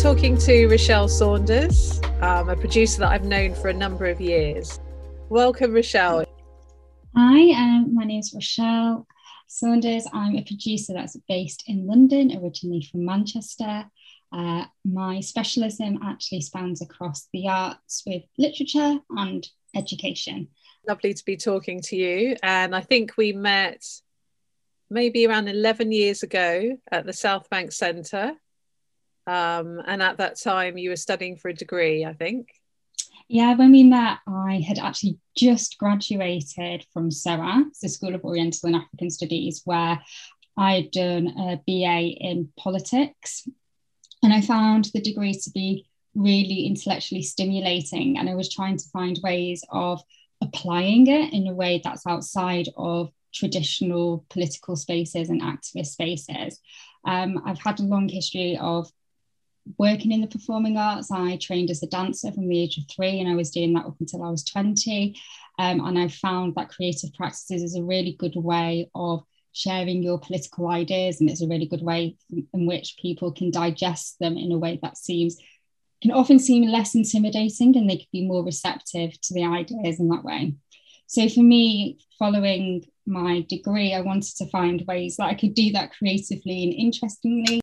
talking to Rochelle Saunders, um, a producer that I've known for a number of years. Welcome, Rochelle. Hi, um, my name is Rochelle Saunders. I'm a producer that's based in London, originally from Manchester. Uh, my specialism actually spans across the arts with literature and education. Lovely to be talking to you. And I think we met maybe around 11 years ago at the South Bank Centre. Um, and at that time, you were studying for a degree, I think. Yeah, when we met, I had actually just graduated from SOAS, the School of Oriental and African Studies, where I'd done a BA in politics. And I found the degree to be really intellectually stimulating. And I was trying to find ways of applying it in a way that's outside of traditional political spaces and activist spaces. Um, I've had a long history of working in the performing arts. I trained as a dancer from the age of three, and I was doing that up until I was 20. Um, and I found that creative practices is a really good way of sharing your political ideas, and it's a really good way in which people can digest them in a way that seems can often seem less intimidating and they could be more receptive to the ideas in that way. So for me, following my degree, I wanted to find ways that I could do that creatively and interestingly.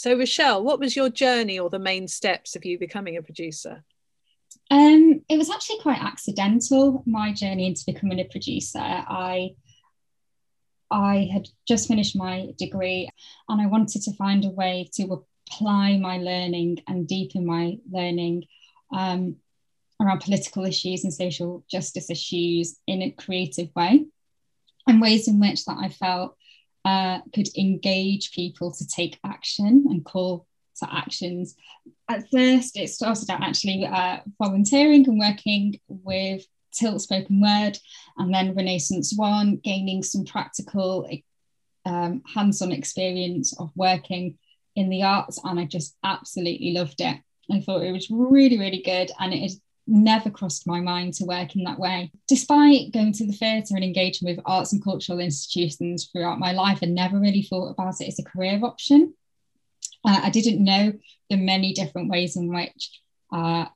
So, Rochelle, what was your journey or the main steps of you becoming a producer? Um, it was actually quite accidental, my journey into becoming a producer. I I had just finished my degree and I wanted to find a way to apply my learning and deepen my learning um, around political issues and social justice issues in a creative way and ways in which that I felt uh, could engage people to take action and call to actions. At first, it started out actually uh, volunteering and working with Tilt Spoken Word and then Renaissance One, gaining some practical um, hands on experience of working in the arts. And I just absolutely loved it. I thought it was really, really good. And it is never crossed my mind to work in that way. Despite going to the theatre and engaging with arts and cultural institutions throughout my life, I never really thought about it as a career option. Uh, I didn't know the many different ways in which uh,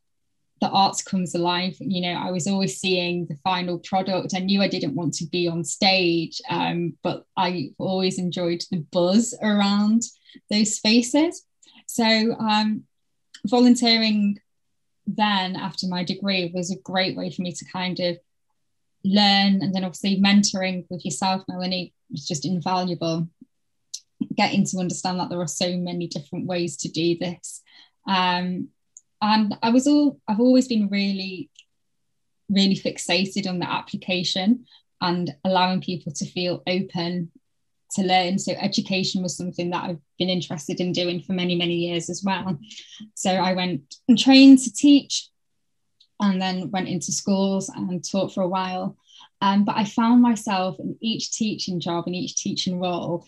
the arts comes alive. You know, I was always seeing the final product. I knew I didn't want to be on stage, um, but I always enjoyed the buzz around those spaces. So, um, volunteering then after my degree was a great way for me to kind of learn and then obviously mentoring with yourself melanie was just invaluable. Getting to understand that there are so many different ways to do this. Um, and i was all i've always been really really fixated on the application and allowing people to feel open to learn. So education was something that I've been interested in doing for many, many years as well. So I went and trained to teach and then went into schools and taught for a while. Um, but I found myself in each teaching job and each teaching role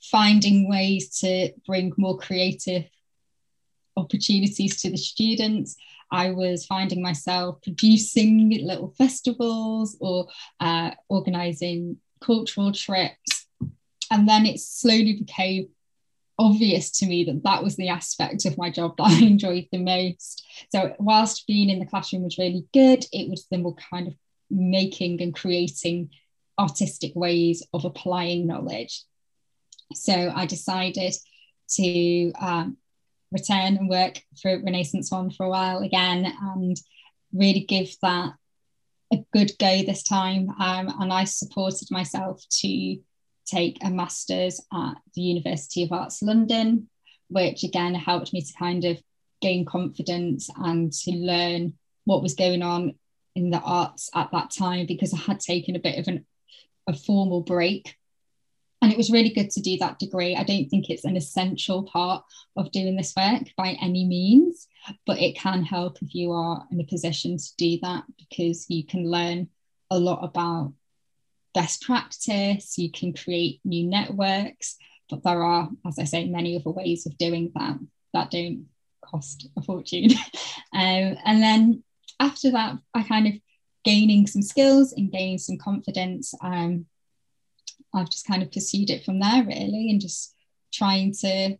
finding ways to bring more creative opportunities to the students. I was finding myself producing little festivals or uh, organizing cultural trips and then it slowly became obvious to me that that was the aspect of my job that I enjoyed the most. So, whilst being in the classroom was really good, it was the more kind of making and creating artistic ways of applying knowledge. So, I decided to um, return and work for Renaissance One for a while again and really give that a good go this time. Um, and I supported myself to take a master's at the University of Arts London, which again helped me to kind of gain confidence and to learn what was going on in the arts at that time because I had taken a bit of an, a formal break. And it was really good to do that degree. I don't think it's an essential part of doing this work by any means, but it can help if you are in a position to do that because you can learn a lot about best practice, you can create new networks, but there are, as I say, many other ways of doing that that don't cost a fortune. um, and then after that, I kind of gaining some skills and gaining some confidence. Um, I've just kind of pursued it from there really and just trying to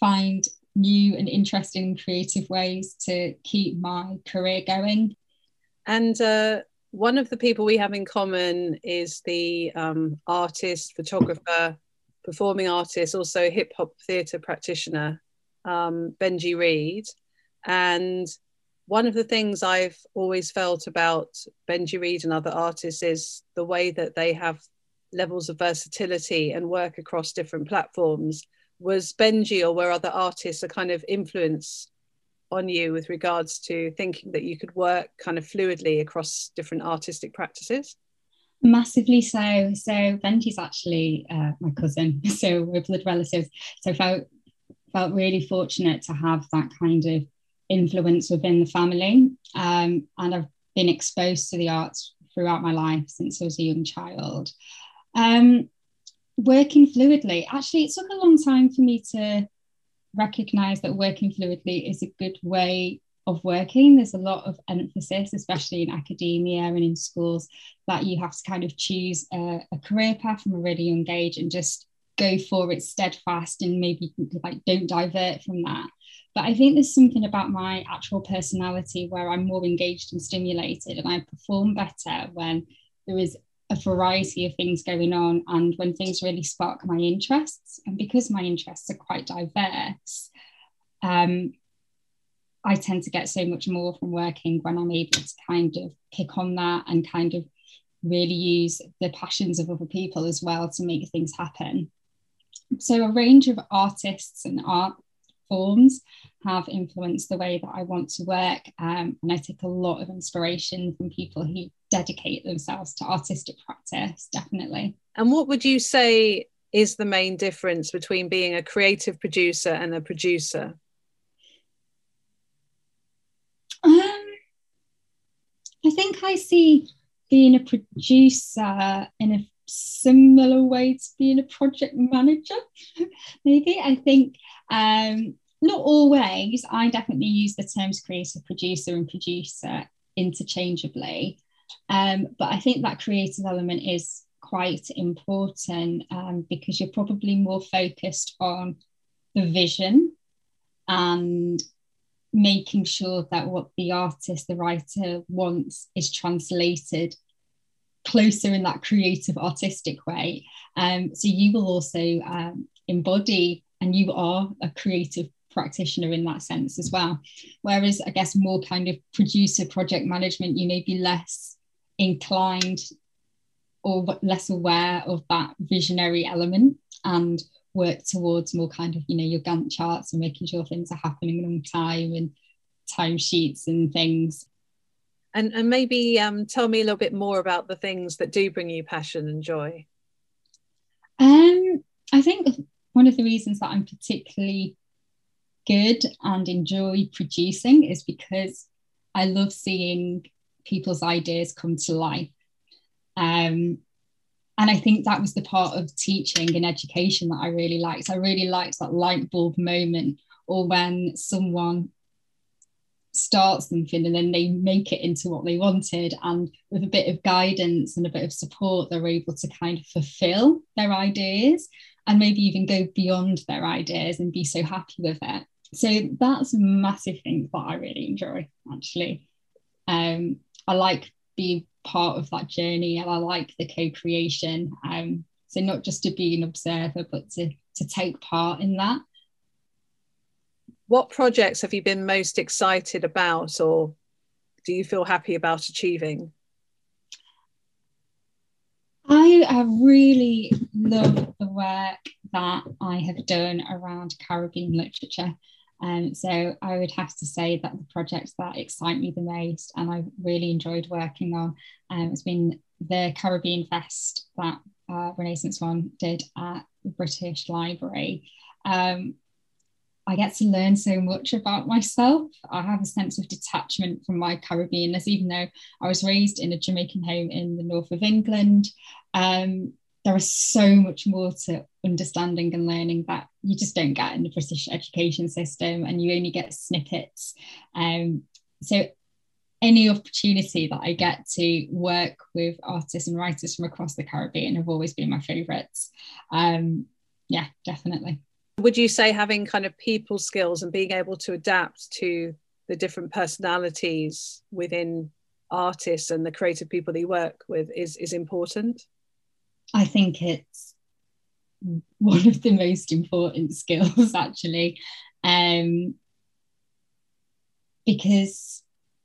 find new and interesting creative ways to keep my career going. And uh, one of the people we have in common is the um, artist, photographer, performing artist, also hip hop theatre practitioner, um, Benji Reid. And one of the things I've always felt about Benji Reid and other artists is the way that they have levels of versatility and work across different platforms. Was Benji or were other artists a kind of influence on you with regards to thinking that you could work kind of fluidly across different artistic practices? Massively so. So Benji's actually uh, my cousin, so we're blood relatives. So I felt felt really fortunate to have that kind of influence within the family, um, and I've been exposed to the arts throughout my life since I was a young child. Um, working fluidly, actually, it took a long time for me to recognize that working fluidly is a good way of working. There's a lot of emphasis, especially in academia and in schools, that you have to kind of choose a, a career path from a really young age and just go for it steadfast and maybe like don't divert from that. But I think there's something about my actual personality where I'm more engaged and stimulated and I perform better when there is a variety of things going on and when things really spark my interests and because my interests are quite diverse um, i tend to get so much more from working when i'm able to kind of pick on that and kind of really use the passions of other people as well to make things happen. So a range of artists and art forms have influenced the way that I want to work. Um, and I take a lot of inspiration from people who dedicate themselves to artistic practice, definitely. And what would you say is the main difference between being a creative producer and a producer? Um, I think I see being a producer in a similar way to being a project manager. Maybe I think um, not always. I definitely use the terms creative producer and producer interchangeably. Um, but I think that creative element is quite important um, because you're probably more focused on the vision and making sure that what the artist, the writer wants is translated closer in that creative artistic way. Um, so you will also um, embody and you are a creative practitioner in that sense as well. Whereas I guess more kind of producer project management, you may be less inclined or less aware of that visionary element and work towards more kind of, you know, your Gantt charts and making sure things are happening on time and timesheets and things. And, and maybe um, tell me a little bit more about the things that do bring you passion and joy. Um, I think one of the reasons that I'm particularly good and enjoy producing is because I love seeing people's ideas come to life. Um, and I think that was the part of teaching and education that I really liked. I really liked that light bulb moment, or when someone starts something and then they make it into what they wanted. And with a bit of guidance and a bit of support, they're able to kind of fulfill their ideas and maybe even go beyond their ideas and be so happy with it so that's a massive thing that I really enjoy actually. Um, I like being part of that journey and I like the co-creation. Um, so not just to be an observer, but to to take part in that. What projects have you been most excited about or do you feel happy about achieving? I really loved the work that I have done around Caribbean literature. Um, so I would have to say that the projects that excite me the most and I really enjoyed working on um, has been the Caribbean Fest that uh, Renaissance One did at the British Library. Um, I get to learn so much about myself. I have a sense of detachment from my Caribbeanness, even though I was raised in a Jamaican home in the north of England. Um, there is so much more to understanding and learning that you just don't get in the British education system, and you only get snippets. Um, so, any opportunity that I get to work with artists and writers from across the Caribbean have always been my favourites. Um, yeah, definitely. Would you say having kind of people skills and being able to adapt to the different personalities within artists and the creative people they work with is is important? I think it's one of the most important skills actually. Um, because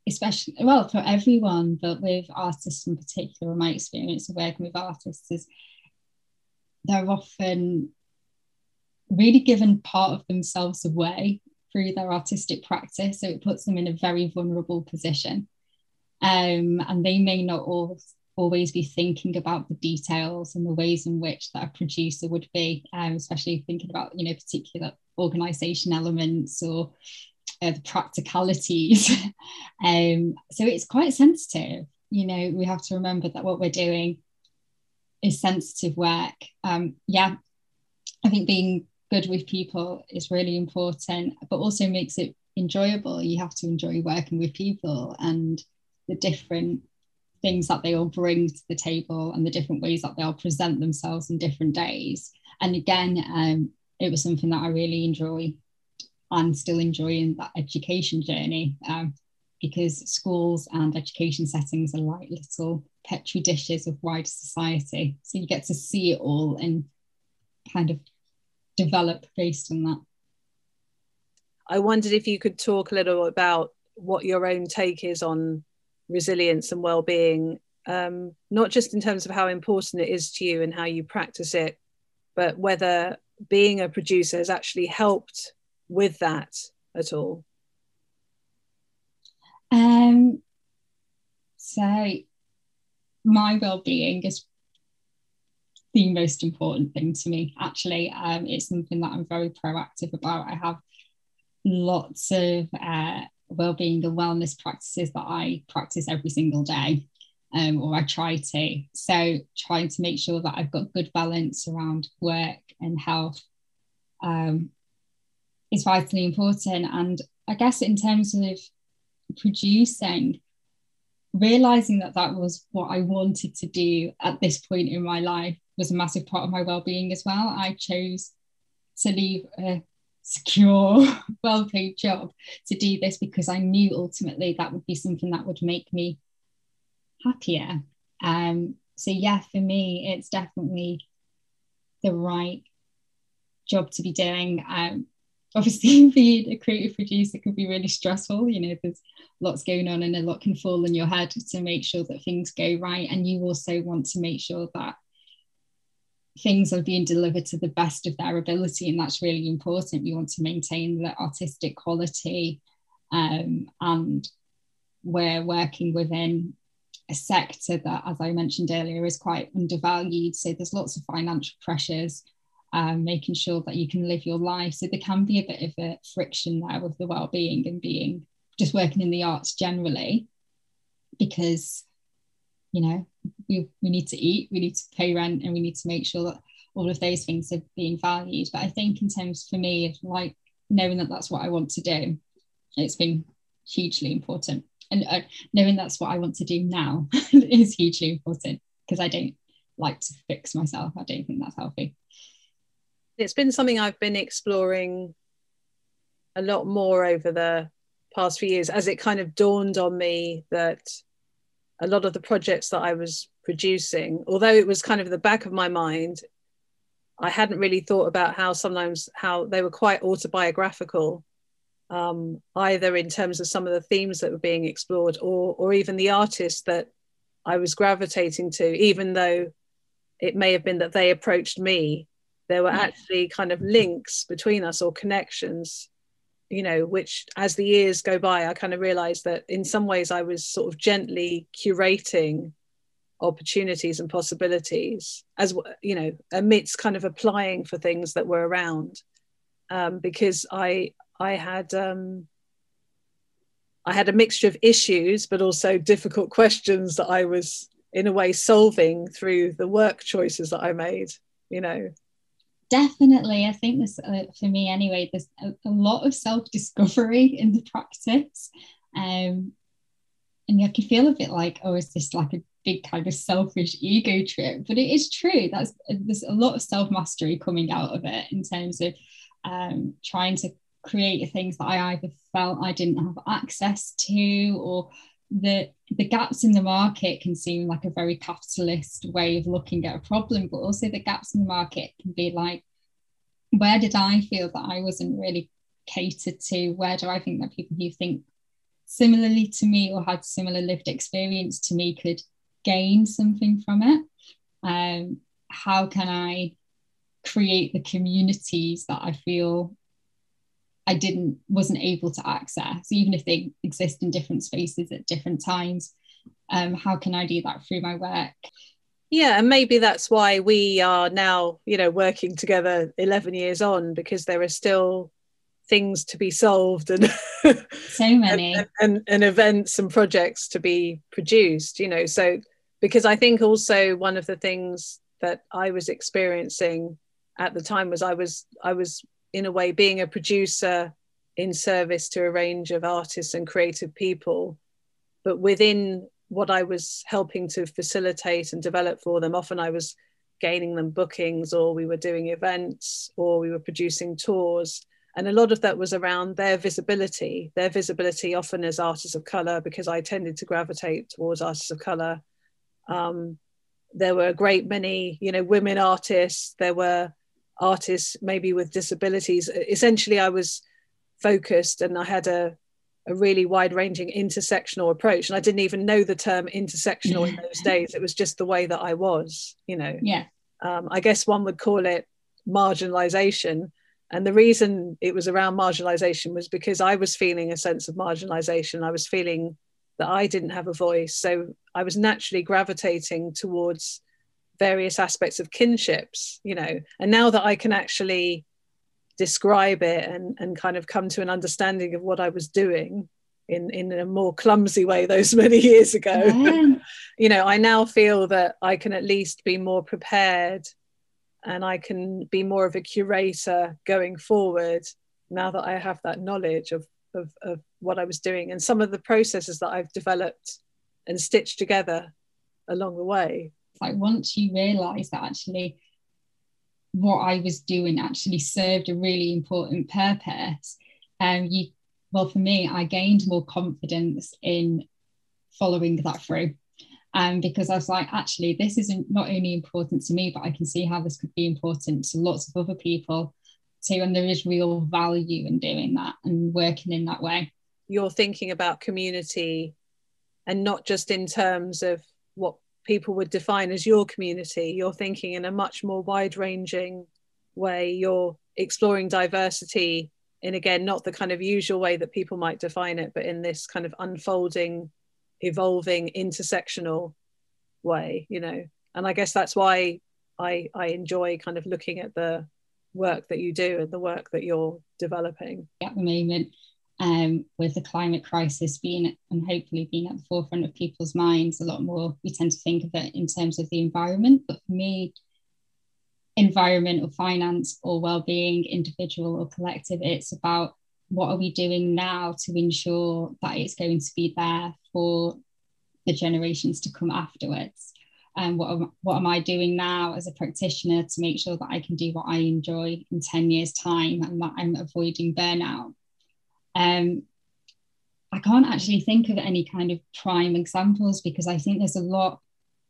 especially well for everyone but with artists in particular my experience of working with artists is they're often really given part of themselves away through their artistic practice so it puts them in a very vulnerable position um, and they may not all, always be thinking about the details and the ways in which that a producer would be um, especially thinking about you know particular organization elements or uh, the practicalities. um, so it's quite sensitive. You know, we have to remember that what we're doing is sensitive work. Um, yeah, I think being good with people is really important, but also makes it enjoyable. You have to enjoy working with people and the different things that they all bring to the table and the different ways that they'll present themselves in different days. And again, um, it was something that I really enjoy and still enjoying that education journey um, because schools and education settings are like little petri dishes of wider society. So you get to see it all and kind of develop based on that. I wondered if you could talk a little about what your own take is on resilience and well-being, um, not just in terms of how important it is to you and how you practice it, but whether being a producer has actually helped with that at all? Um, so, my well-being is the most important thing to me. Actually, um, it's something that I'm very proactive about. I have lots of uh, well-being and wellness practices that I practice every single day. Um, or I try to. So, trying to make sure that I've got good balance around work and health um, is vitally important. And I guess in terms of producing, realizing that that was what I wanted to do at this point in my life was a massive part of my well-being as well. I chose to leave a secure, well-paid job to do this because I knew ultimately that would be something that would make me happier. Um, so yeah, for me, it's definitely the right job to be doing. Um, obviously being a creative producer can be really stressful you know there's lots going on and a lot can fall in your head to make sure that things go right and you also want to make sure that things are being delivered to the best of their ability and that's really important you want to maintain the artistic quality um, and we're working within a sector that as i mentioned earlier is quite undervalued so there's lots of financial pressures um, making sure that you can live your life. So there can be a bit of a friction there with the well-being and being just working in the arts generally, because you know we, we need to eat, we need to pay rent, and we need to make sure that all of those things are being valued. But I think in terms for me, like knowing that that's what I want to do, it's been hugely important. And uh, knowing that's what I want to do now is hugely important because I don't like to fix myself. I don't think that's healthy it's been something I've been exploring a lot more over the past few years as it kind of dawned on me that a lot of the projects that I was producing, although it was kind of the back of my mind, I hadn't really thought about how sometimes how they were quite autobiographical, um, either in terms of some of the themes that were being explored or or even the artists that I was gravitating to, even though it may have been that they approached me. There were actually kind of links between us or connections you know which as the years go by i kind of realized that in some ways i was sort of gently curating opportunities and possibilities as you know amidst kind of applying for things that were around. Um, because i i had um, i had a mixture of issues but also difficult questions that i was in a way solving through the work choices that i made you know. Definitely. I think this uh, for me anyway there's a, a lot of self-discovery in the practice. Um and I can feel a bit like oh is this like a big kind of selfish ego trip but it is true that's there's a lot of self-mastery coming out of it in terms of um, trying to create things that I either felt I didn't have access to or the the gaps in the market can seem like a very capitalist way of looking at a problem, but also the gaps in the market can be like, where did I feel that I wasn't really catered to? Where do I think that people who think similarly to me or had similar lived experience to me could gain something from it? Um, how can I create the communities that I feel I didn't wasn't able to access, even if they exist in different spaces at different times. Um, how can I do that through my work? Yeah, and maybe that's why we are now, you know, working together 11 years on because there are still things to be solved and so many and, and, and events and projects to be produced, you know. So because I think also one of the things that I was experiencing at the time was I was I was in a way being a producer in service to a range of artists and creative people but within what i was helping to facilitate and develop for them often i was gaining them bookings or we were doing events or we were producing tours. And a lot of that was around their visibility their visibility often as artists of color because i tended to gravitate towards artists of color um, there were a great many you know women artists. There were artists maybe with disabilities. Essentially i was focused and i had a, a really wide ranging intersectional approach. And i didn't even know the term intersectional in those days. It was just the way that i was you know. Yeah. Um, i guess one would call it marginalization. And the reason it was around marginalization was because i was feeling a sense of marginalization. I was feeling that i didn't have a voice so i was naturally gravitating towards various aspects of kinships you know and now that i can actually describe it and, and kind of come to an understanding of what i was doing in in a more clumsy way those many years ago yeah. Mm. you know i now feel that i can at least be more prepared and i can be more of a curator going forward now that i have that knowledge of of, of what i was doing and some of the processes that i've developed and stitched together along the way like once you realize that actually what I was doing actually served a really important purpose, um, you well for me, I gained more confidence in following that through. Um, because I was like, actually, this isn't not only important to me, but I can see how this could be important to lots of other people too. And there is real value in doing that and working in that way. You're thinking about community and not just in terms of what people would define as your community. You're thinking in a much more wide ranging way. You're exploring diversity in, again, not the kind of usual way that people might define it, but in this kind of unfolding, evolving, intersectional way, you know. And I guess that's why I, I enjoy kind of looking at the work that you do and the work that you're developing. At the moment, um, with the climate crisis being and hopefully being at the forefront of people's minds a lot more, we tend to think of it in terms of the environment. But for me, environment or finance or well-being, individual or collective, it's about what are we doing now to ensure that it's going to be there for the generations to come afterwards. And what am, what am I doing now as a practitioner to make sure that I can do what I enjoy in 10 years' time and that I'm avoiding burnout? Um, I can't actually think of any kind of prime examples because I think there's a lot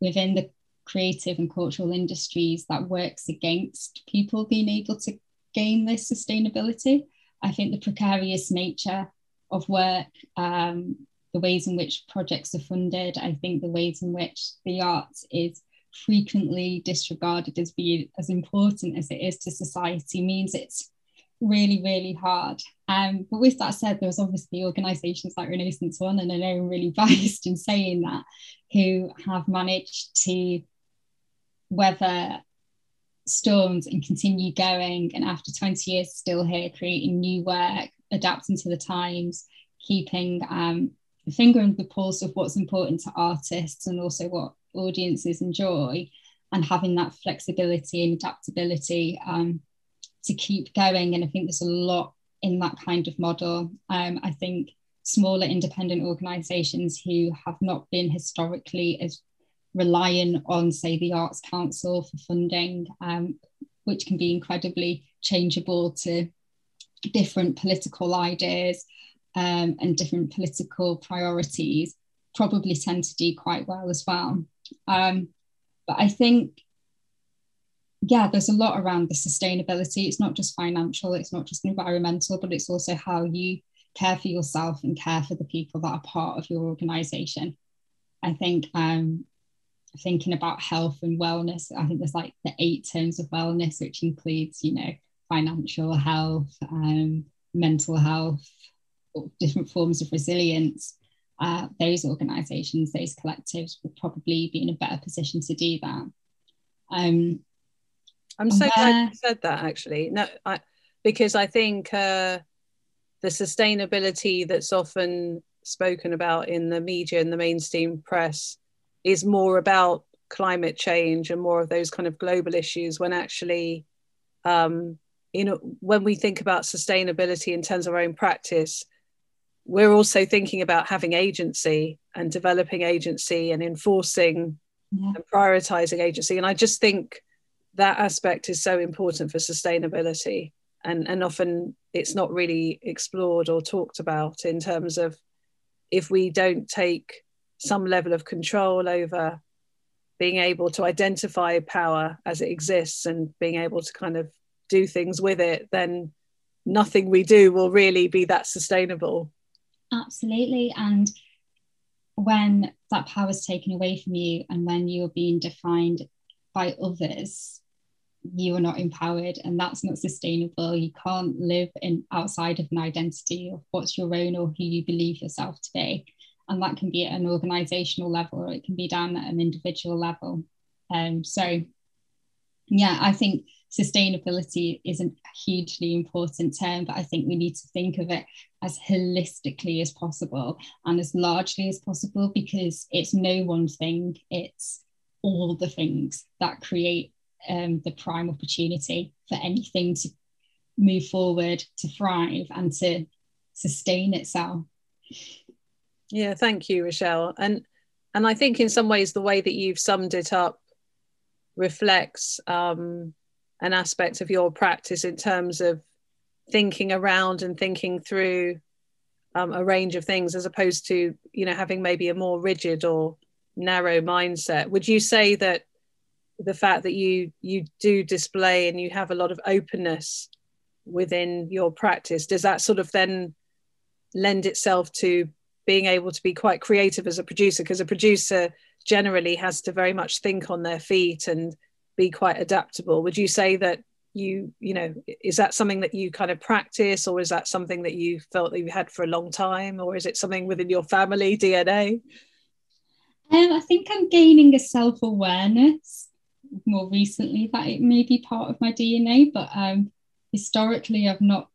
within the creative and cultural industries that works against people being able to gain this sustainability. I think the precarious nature of work, um, the ways in which projects are funded, I think the ways in which the arts is frequently disregarded as being as important as it is to society means it's really, really hard. Um, but with that said, there's obviously organisations like Renaissance One, and I know I'm really biased in saying that, who have managed to weather storms and continue going. And after 20 years, still here creating new work, adapting to the times, keeping um, the finger on the pulse of what's important to artists and also what audiences enjoy, and having that flexibility and adaptability. Um, to keep going. And I think there's a lot in that kind of model. Um, I think smaller independent organisations who have not been historically as reliant on, say, the Arts Council for funding, um, which can be incredibly changeable to different political ideas um, and different political priorities probably tend to do quite well as well. Um, but I think, yeah, there's a lot around the sustainability. It's not just financial, it's not just environmental, but it's also how you care for yourself and care for the people that are part of your organization. I think um, thinking about health and wellness, I think there's like the eight terms of wellness, which includes, you know, financial health, um, mental health, different forms of resilience. Uh, those organizations, those collectives would probably be in a better position to do that. Um, I'm so glad you said that actually. No, I, because I think uh, the sustainability that's often spoken about in the media and the mainstream press is more about climate change and more of those kind of global issues when actually um, you know when we think about sustainability in terms of our own practice we're also thinking about having agency and developing agency and enforcing yeah. and prioritizing agency and i just think that aspect is so important for sustainability and and often it's not really explored or talked about in terms of if we don't take some level of control over being able to identify power as it exists and being able to kind of do things with it then nothing we do will really be that sustainable. Absolutely. And when that power is taken away from you and when you're being defined by others you are not empowered and that's not sustainable. You can't live in outside of an identity of what's your own or who you believe yourself to be. And that can be at an organizational level or it can be down at an individual level. Um, so yeah i think sustainability is a hugely important term but i think we need to think of it as holistically as possible and as largely as possible because it's no one thing it's all the things that create um, the prime opportunity for anything to move forward, to thrive, and to sustain itself. Yeah, thank you, Rochelle. And and I think in some ways the way that you've summed it up reflects um, an aspect of your practice in terms of thinking around and thinking through um, a range of things as opposed to you know having maybe a more rigid or narrow mindset would you say that the fact that you you do display and you have a lot of openness within your practice does that sort of then lend itself to being able to be quite creative as a producer? Because a producer generally has to very much think on their feet and be quite adaptable. Would you say that you you know is that something that you kind of practice or is that something that you felt that you had for a long time or is it something within your family dna um, i think i'm gaining a self-awareness more recently that it may be part of my DNA, but um, historically I've not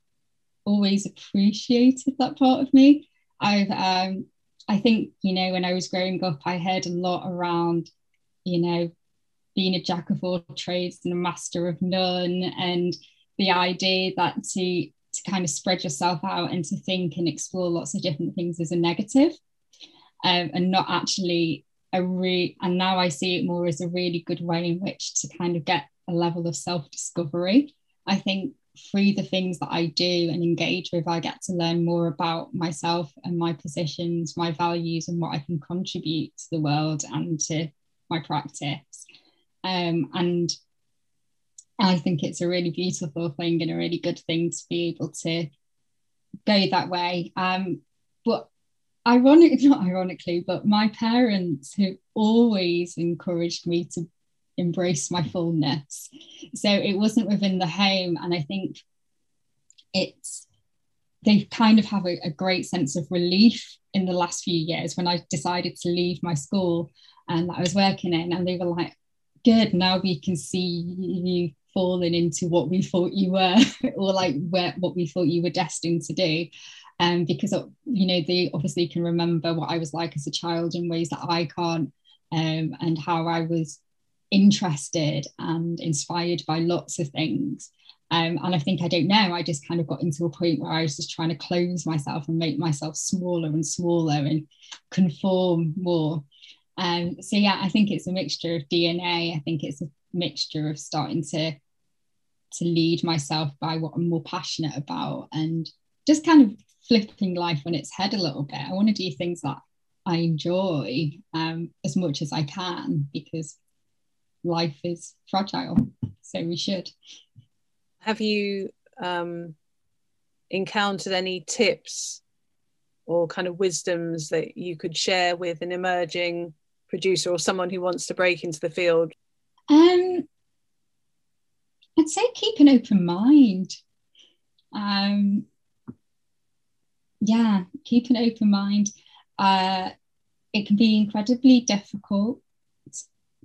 always appreciated that part of me. I've um, I think you know when I was growing up, I heard a lot around you know being a jack of all trades and a master of none, and the idea that to to kind of spread yourself out and to think and explore lots of different things is a negative, um, and not actually a re and now I see it more as a really good way in which to kind of get a level of self-discovery. I think through the things that I do and engage with, I get to learn more about myself and my positions, my values, and what I can contribute to the world and to my practice. Um, and I think it's a really beautiful thing and a really good thing to be able to go that way. Um, but ironic, not ironically, but my parents who always encouraged me to embrace my fullness. So it wasn't within the home. And I think it's, they kind of have a, a great sense of relief in the last few years when I decided to leave my school and that I was working in. And they were like, good, now we can see you falling into what we thought you were, or like where, what we thought you were destined to do um, because you know they obviously can remember what I was like as a child in ways that I can't, um, and how I was interested and inspired by lots of things. Um, and I think I don't know. I just kind of got into a point where I was just trying to close myself and make myself smaller and smaller and conform more. Um, so yeah, I think it's a mixture of DNA. I think it's a mixture of starting to to lead myself by what I'm more passionate about and just kind of flipping life on its head a little bit. I want to do things that I enjoy um, as much as I can because life is fragile. So we should. Have you um, encountered any tips or kind of wisdoms that you could share with an emerging producer or someone who wants to break into the field? Um, I'd say keep an open mind. Um, yeah, keep an open mind. Uh, it can be incredibly difficult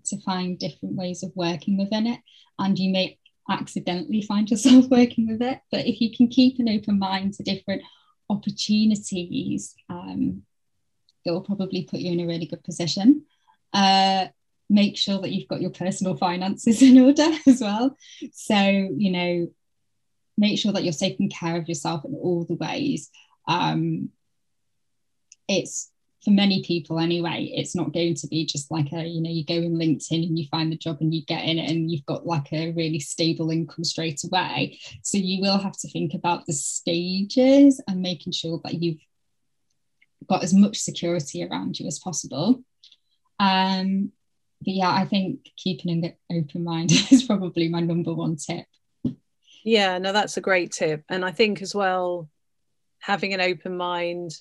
to find different ways of working within it, and you may accidentally find yourself working with it. But if you can keep an open mind to different opportunities, um, it will probably put you in a really good position. Uh, make sure that you've got your personal finances in order as well. So, you know, make sure that you're taking care of yourself in all the ways. Um, it's for many people anyway, it's not going to be just like a, you know, you go in LinkedIn and you find the job and you get in it and you've got like a really stable income straight away. So you will have to think about the stages and making sure that you've got as much security around you as possible. Um, yeah, I think keeping an open mind is probably my number one tip. Yeah, no, that's a great tip. And I think as well, having an open mind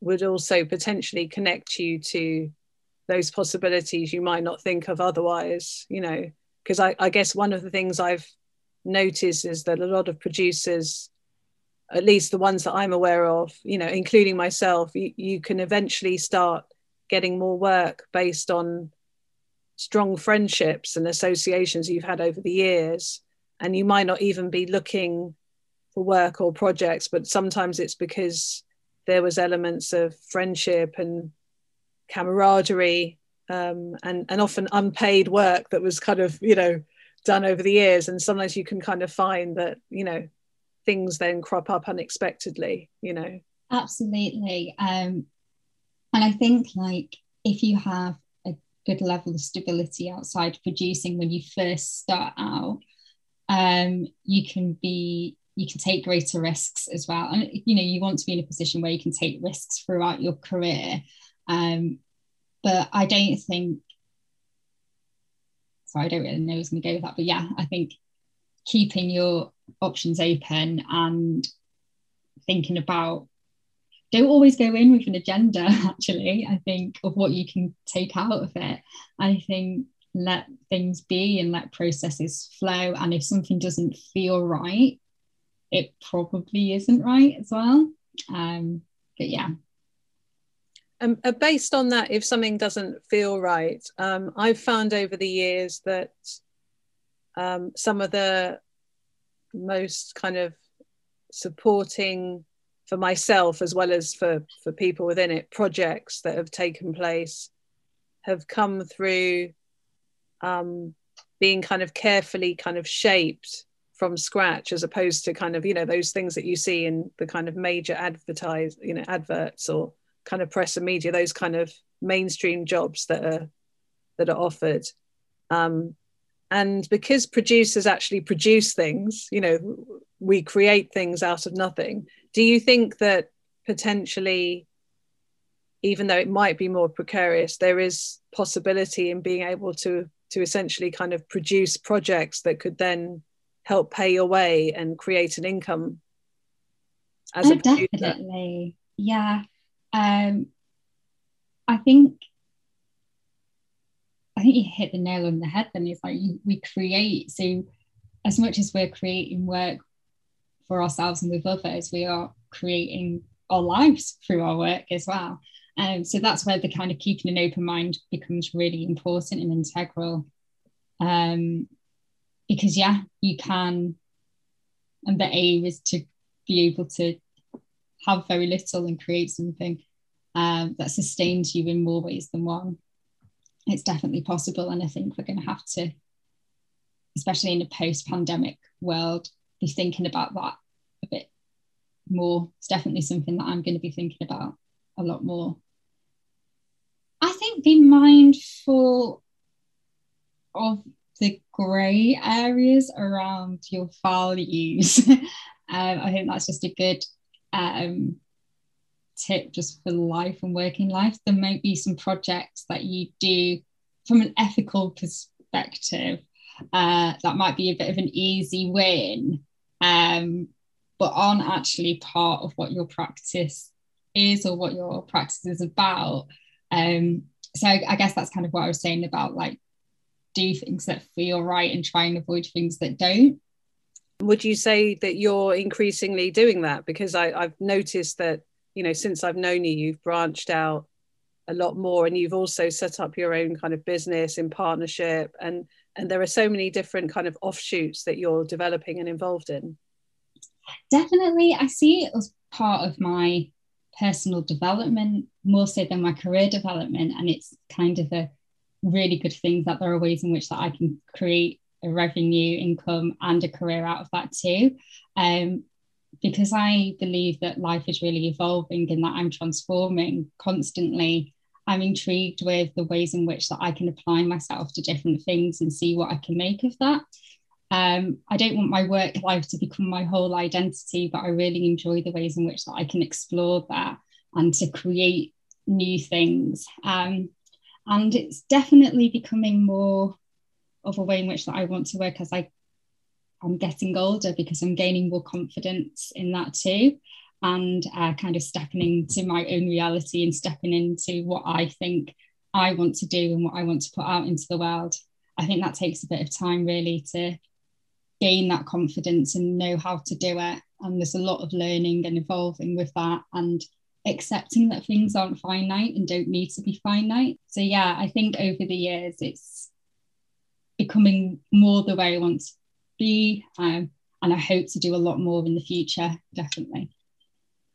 would also potentially connect you to those possibilities you might not think of otherwise you know because I, I, guess one of the things i've noticed is that a lot of producers at least the ones that i'm aware of you know including myself you, you can eventually start getting more work based on strong friendships and associations you've had over the years. And you might not even be looking for work or projects but sometimes it's because there was elements of friendship and camaraderie um, and and often unpaid work that was kind of you know done over the years. And sometimes you can kind of find that you know things then crop up unexpectedly you know. Absolutely. Um, and i think like if you have a good level of stability outside producing when you first start out um, you can be you can take greater risks as well. And you know, you want to be in a position where you can take risks throughout your career. Um, but I don't think sorry, I don't really know who's gonna go with that. But yeah, I think keeping your options open and thinking about don't always go in with an agenda actually i think of what you can take out of it i think let things be and let processes flow and if something doesn't feel right it probably isn't right as well. Um, but yeah. Um, uh, based on that, if something doesn't feel right, um, I've found over the years that um, some of the most kind of supporting for myself as well as for for people within it projects that have taken place have come through um, being kind of carefully kind of shaped from scratch as opposed to kind of you know those things that you see in the kind of major advertise you know adverts or kind of press and media those kind of mainstream jobs that are that are offered. Um, and because producers actually produce things you know we create things out of nothing do you think that potentially even though it might be more precarious there is possibility in being able to to essentially kind of produce projects that could then help pay your way and create an income as oh, a producer. definitely. Yeah. Um i think i think you hit the nail on the head then. It's like we create so as much as we're creating work for ourselves and with others we are creating our lives through our work as well. Um, so that's where the kind of keeping an open mind becomes really important and integral. Um, because yeah you can and the aim is to be able to have very little and create something um, that sustains you in more ways than one. It's definitely possible and i think we're going to have to especially in a post-pandemic world be thinking about that a bit more it's definitely something that i'm going to be thinking about a lot more i think be mindful of the grey areas around your values. um, I think that's just a good um, tip just for life and working life. There might be some projects that you do from an ethical perspective uh, that might be a bit of an easy win, um, but aren't actually part of what your practice is or what your practice is about. Um, so I, I guess that's kind of what I was saying about like do things that feel right and try and avoid things that don't. Would you say that you're increasingly doing that? Because I, I've noticed that, you know, since I've known you, you've branched out a lot more and you've also set up your own kind of business in partnership and and there are so many different kind of offshoots that you're developing and involved in definitely i see it as part of my personal development more so than my career development and it's kind of a really good thing that there are ways in which that i can create a revenue income and a career out of that too um, because i believe that life is really evolving and that i'm transforming constantly I'm intrigued with the ways in which that I can apply myself to different things and see what I can make of that. Um, I don't want my work life to become my whole identity, but I really enjoy the ways in which that I can explore that and to create new things. Um, and it's definitely becoming more of a way in which that I want to work as I I'm getting older because I'm gaining more confidence in that too and uh, kind of stepping into my own reality and stepping into what I think I want to do and what I want to put out into the world. I think that takes a bit of time really to gain that confidence and know how to do it. And there's a lot of learning and evolving with that and accepting that things aren't finite and don't need to be finite. So, yeah, I think over the years it's becoming more the way I want to be. Um, and I hope to do a lot more in the future, definitely.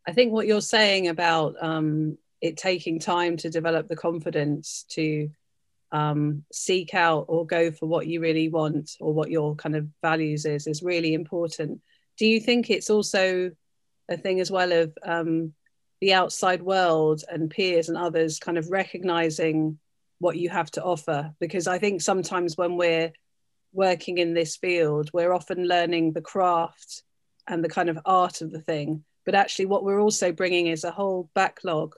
I think what you're saying about um, it taking time to develop the confidence to um, seek out or go for what you really want or what your kind of values is is really important. Do you think it's also a thing as well of um, the outside world and peers and others kind of recognizing what you have to offer? Because I think sometimes when we're working in this field, we're often learning the craft and the kind of art of the thing but actually what we're also bringing is a whole backlog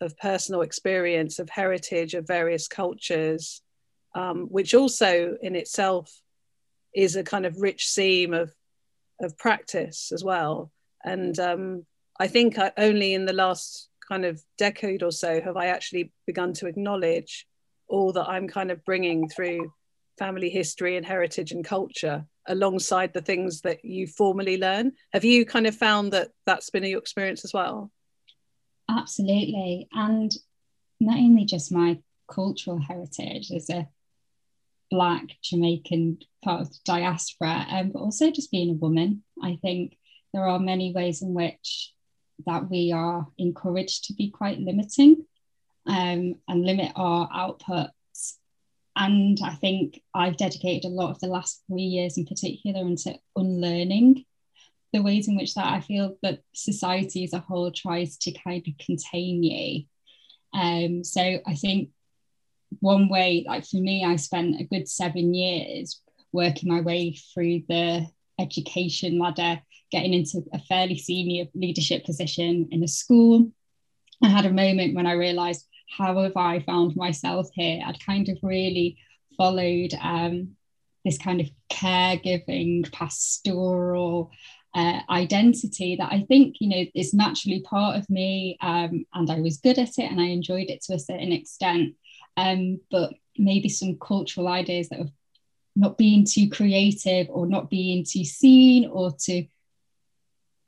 of personal experience of heritage of various cultures um, which also in itself is a kind of rich seam of of practice as well and um, i think I, only in the last kind of decade or so have i actually begun to acknowledge all that i'm kind of bringing through family history and heritage and culture alongside the things that you formally learn. Have you kind of found that that's been your experience as well? Absolutely. And not only just my cultural heritage as a Black Jamaican part of the diaspora, um, but also just being a woman. I think there are many ways in which that we are encouraged to be quite limiting um, and limit our outputs. and I think I've dedicated a lot of the last three years in particular into unlearning the ways in which that I feel that society as a whole tries to kind of contain you. Um, so I think one way, like for me, I spent a good seven years working my way through the education ladder, getting into a fairly senior leadership position in a school. I had a moment when I realized how have I found myself here? I'd kind of really followed um, this kind of caregiving, pastoral uh, identity that I think, you know, is naturally part of me. Um, and I was good at it and I enjoyed it to a certain extent. Um, but maybe some cultural ideas that of not being too creative or not being too seen or to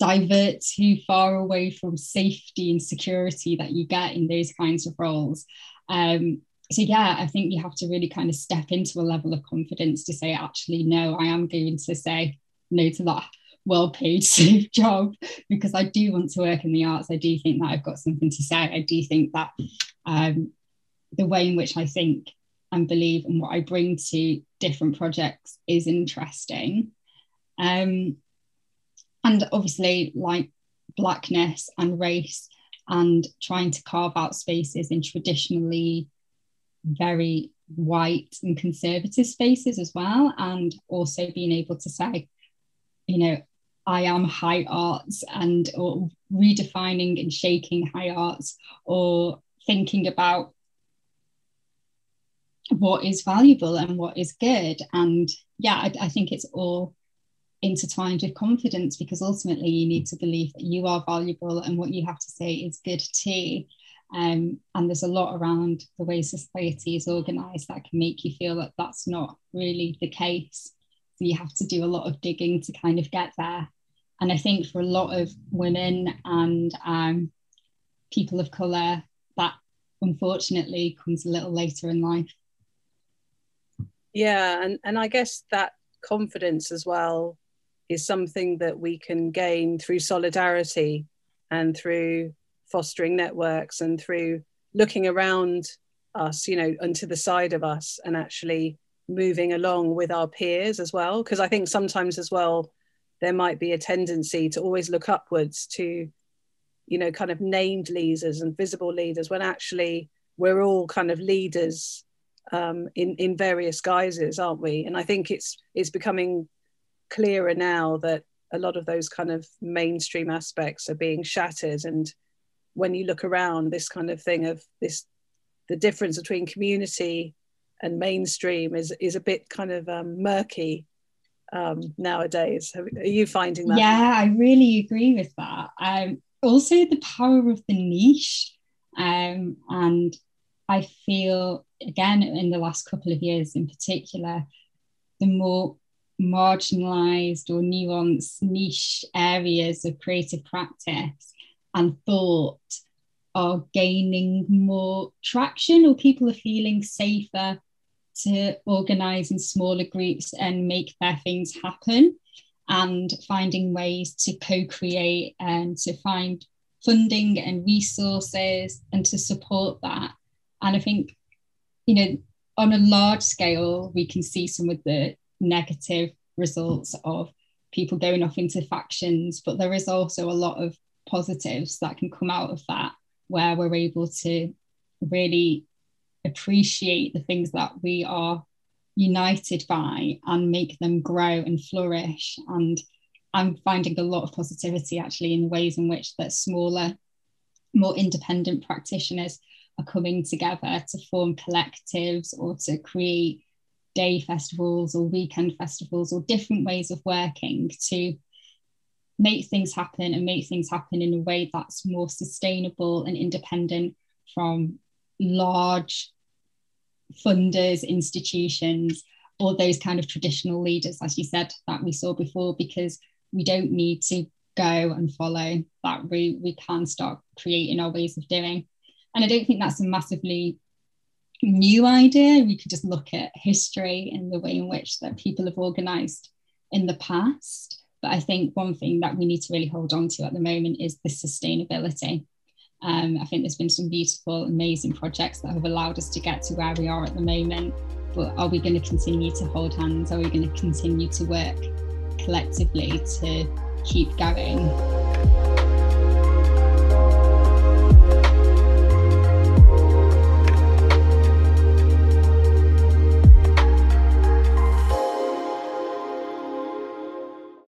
divert too far away from safety and security that you get in those kinds of roles. Um, so yeah, I think you have to really kind of step into a level of confidence to say, actually, no, I am going to say no to that well-paid safe job because I do want to work in the arts. I do think that I've got something to say. I do think that um, the way in which I think and believe and what I bring to different projects is interesting. Um, and obviously like blackness and race and trying to carve out spaces in traditionally very white and conservative spaces as well, and also being able to say, you know, I am high arts and or redefining and shaking high arts or thinking about what is valuable and what is good. And yeah, I, I think it's all intertwined with confidence because ultimately you need to believe that you are valuable and what you have to say is good too. Um, and there's a lot around the way society is organized that can make you feel that that's not really the case. So you have to do a lot of digging to kind of get there. And I think for a lot of women and um, people of colour, that unfortunately comes a little later in life. Yeah, and, and I guess that confidence as well is something that we can gain through solidarity and through fostering networks and through looking around us, you know, and to the side of us and actually moving along with our peers as well. Because I think sometimes as well, there might be a tendency to always look upwards to, you know, kind of named leaders and visible leaders when actually we're all kind of leaders um, in in various guises, aren't we? And I think it's it's becoming clearer now that a lot of those kind of mainstream aspects are being shattered and when you look around this kind of thing of this the difference between community and mainstream is is a bit kind of um, murky um, nowadays. Are you finding that? Yeah, I really agree with that. Um, also, the power of the niche, um, and I feel again in the last couple of years, in particular, the more marginalized or nuanced niche areas of creative practice and thought are gaining more traction or people are feeling safer to organize in smaller groups and make their things happen and finding ways to co-create and to find funding and resources and to support that. And i think you know on a large scale we can see some of the negative results of people going off into factions but there is also a lot of positives that can come out of that where we're able to really appreciate the things that we are united by and make them grow and flourish. And i'm finding a lot of positivity actually in the ways in which that smaller more independent practitioners are coming together to form collectives or to create day festivals or weekend festivals or different ways of working to make things happen and make things happen in a way that's more sustainable and independent from large funders, institutions, or those kind of traditional leaders, as you said, that we saw before, because we don't need to go and follow that route. We can start creating our ways of doing. And I don't think that's a massively new idea. We could just look at history and the way in which that people have organized in the past. But I think one thing that we need to really hold on to at the moment is the sustainability. Um, I think there's been some beautiful, amazing projects that have allowed us to get to where we are at the moment. But are we going to continue to hold hands? Are we going to continue to work collectively to keep going?